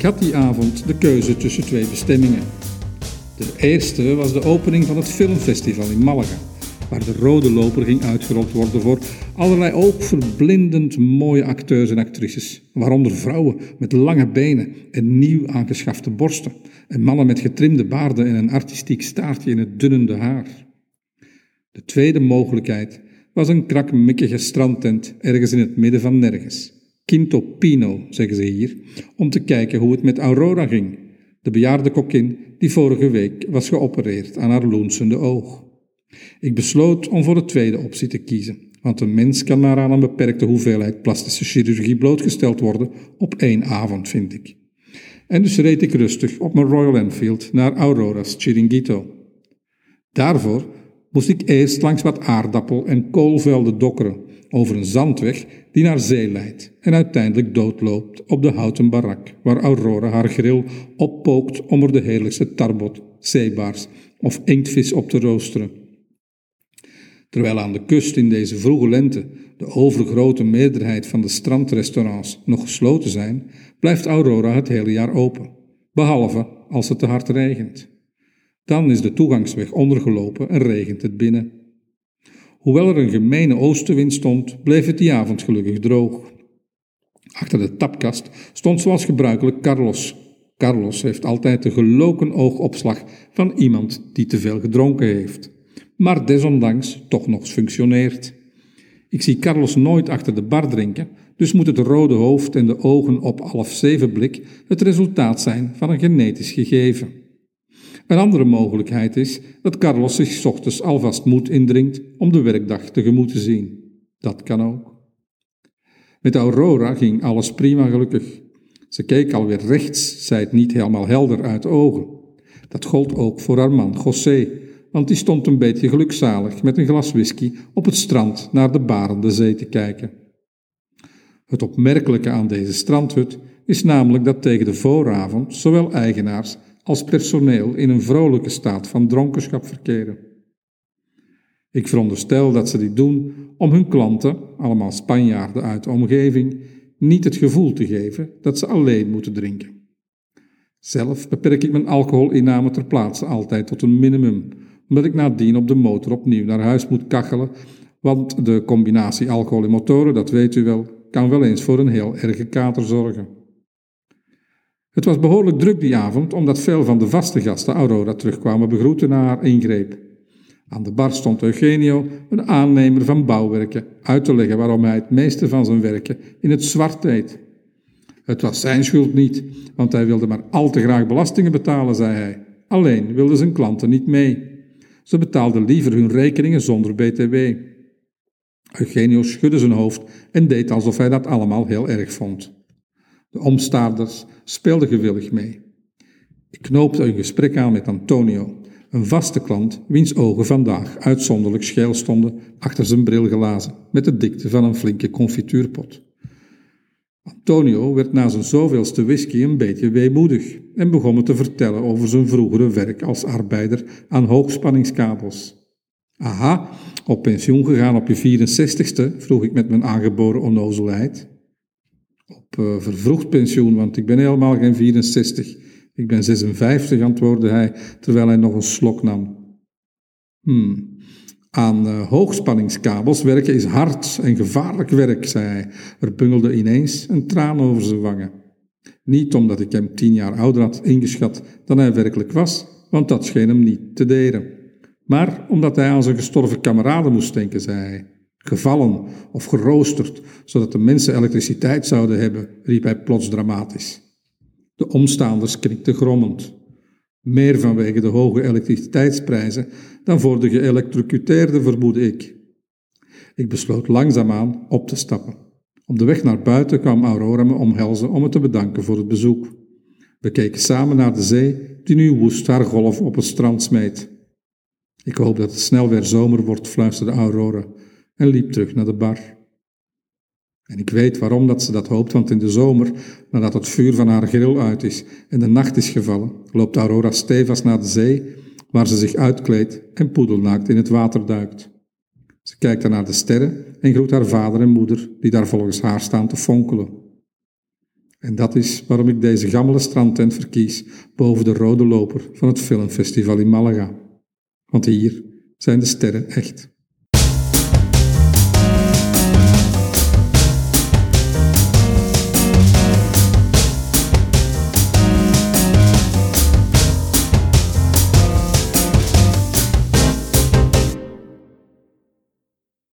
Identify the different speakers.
Speaker 1: Ik had die avond de keuze tussen twee bestemmingen. De eerste was de opening van het filmfestival in Malaga, waar de rode loper ging uitgerold worden voor allerlei ook verblindend mooie acteurs en actrices, waaronder vrouwen met lange benen en nieuw aangeschafte borsten, en mannen met getrimde baarden en een artistiek staartje in het dunnende haar. De tweede mogelijkheid was een krakmikkige strandtent ergens in het midden van nergens. Quinto Pino, zeggen ze hier, om te kijken hoe het met Aurora ging, de bejaarde kokkin die vorige week was geopereerd aan haar loensende oog. Ik besloot om voor de tweede optie te kiezen, want een mens kan maar aan een beperkte hoeveelheid plastische chirurgie blootgesteld worden op één avond, vind ik. En dus reed ik rustig op mijn Royal Enfield naar Aurora's Chiringuito. Daarvoor moest ik eerst langs wat aardappel- en koolvelden dokkeren over een zandweg die naar zee leidt en uiteindelijk doodloopt op de houten barak waar Aurora haar grill oppookt om er de heerlijkste tarbot, zeebaars of inktvis op te roosteren. Terwijl aan de kust in deze vroege lente de overgrote meerderheid van de strandrestaurants nog gesloten zijn, blijft Aurora het hele jaar open, behalve als het te hard regent. Dan is de toegangsweg ondergelopen en regent het binnen. Hoewel er een gemene oostenwind stond, bleef het die avond gelukkig droog. Achter de tapkast stond zoals gebruikelijk Carlos. Carlos heeft altijd de geloken oogopslag van iemand die te veel gedronken heeft, maar desondanks toch nog functioneert. Ik zie Carlos nooit achter de bar drinken, dus moet het rode hoofd en de ogen op half zeven blik het resultaat zijn van een genetisch gegeven. Een andere mogelijkheid is dat Carlos zich ochtends alvast moed indringt om de werkdag tegemoet te zien. Dat kan ook. Met Aurora ging alles prima gelukkig. Ze keek alweer rechts, zei het niet helemaal helder uit ogen. Dat gold ook voor haar man José, want die stond een beetje gelukzalig met een glas whisky op het strand naar de barende zee te kijken. Het opmerkelijke aan deze strandhut is namelijk dat tegen de vooravond zowel eigenaars als personeel in een vrolijke staat van dronkenschap verkeren. Ik veronderstel dat ze dit doen om hun klanten, allemaal Spanjaarden uit de omgeving, niet het gevoel te geven dat ze alleen moeten drinken. Zelf beperk ik mijn alcoholinname ter plaatse altijd tot een minimum, omdat ik nadien op de motor opnieuw naar huis moet kachelen, want de combinatie alcohol en motoren, dat weet u wel, kan wel eens voor een heel erge kater zorgen. Het was behoorlijk druk die avond, omdat veel van de vaste gasten Aurora terugkwamen begroeten na haar ingreep. Aan de bar stond Eugenio, een aannemer van bouwwerken, uit te leggen waarom hij het meeste van zijn werken in het zwart deed. Het was zijn schuld niet, want hij wilde maar al te graag belastingen betalen, zei hij. Alleen wilden zijn klanten niet mee. Ze betaalden liever hun rekeningen zonder BTW. Eugenio schudde zijn hoofd en deed alsof hij dat allemaal heel erg vond. De omstaanders speelden gewillig mee. Ik knoopte een gesprek aan met Antonio, een vaste klant wiens ogen vandaag uitzonderlijk scheel stonden achter zijn brilglazen met de dikte van een flinke confituurpot. Antonio werd na zijn zoveelste whisky een beetje weemoedig en begon me te vertellen over zijn vroegere werk als arbeider aan hoogspanningskabels. Aha, op pensioen gegaan op je 64ste? vroeg ik met mijn aangeboren onnozelheid. Op uh, vervroegd pensioen, want ik ben helemaal geen 64. Ik ben 56, antwoordde hij, terwijl hij nog een slok nam. Hmm. Aan uh, hoogspanningskabels werken is hard en gevaarlijk werk, zei hij. Er bungelde ineens een traan over zijn wangen. Niet omdat ik hem tien jaar ouder had ingeschat dan hij werkelijk was, want dat scheen hem niet te deren. Maar omdat hij aan zijn gestorven kameraden moest denken, zei hij. Gevallen of geroosterd, zodat de mensen elektriciteit zouden hebben, riep hij plots dramatisch. De omstaanders knikten grommend. Meer vanwege de hoge elektriciteitsprijzen dan voor de geëlectrocuteerden, vermoedde ik. Ik besloot langzaamaan op te stappen. Op de weg naar buiten kwam Aurora me omhelzen om me te bedanken voor het bezoek. We keken samen naar de zee, die nu woest haar golf op het strand smeet. Ik hoop dat het snel weer zomer wordt, fluisterde Aurora en liep terug naar de bar. En ik weet waarom dat ze dat hoopt, want in de zomer, nadat het vuur van haar grill uit is en de nacht is gevallen, loopt Aurora stevast naar de zee, waar ze zich uitkleedt en poedelnaakt in het water duikt. Ze kijkt dan naar de sterren en groet haar vader en moeder, die daar volgens haar staan te fonkelen. En dat is waarom ik deze gammele strandtent verkies boven de rode loper van het filmfestival in Malaga. Want hier zijn de sterren echt.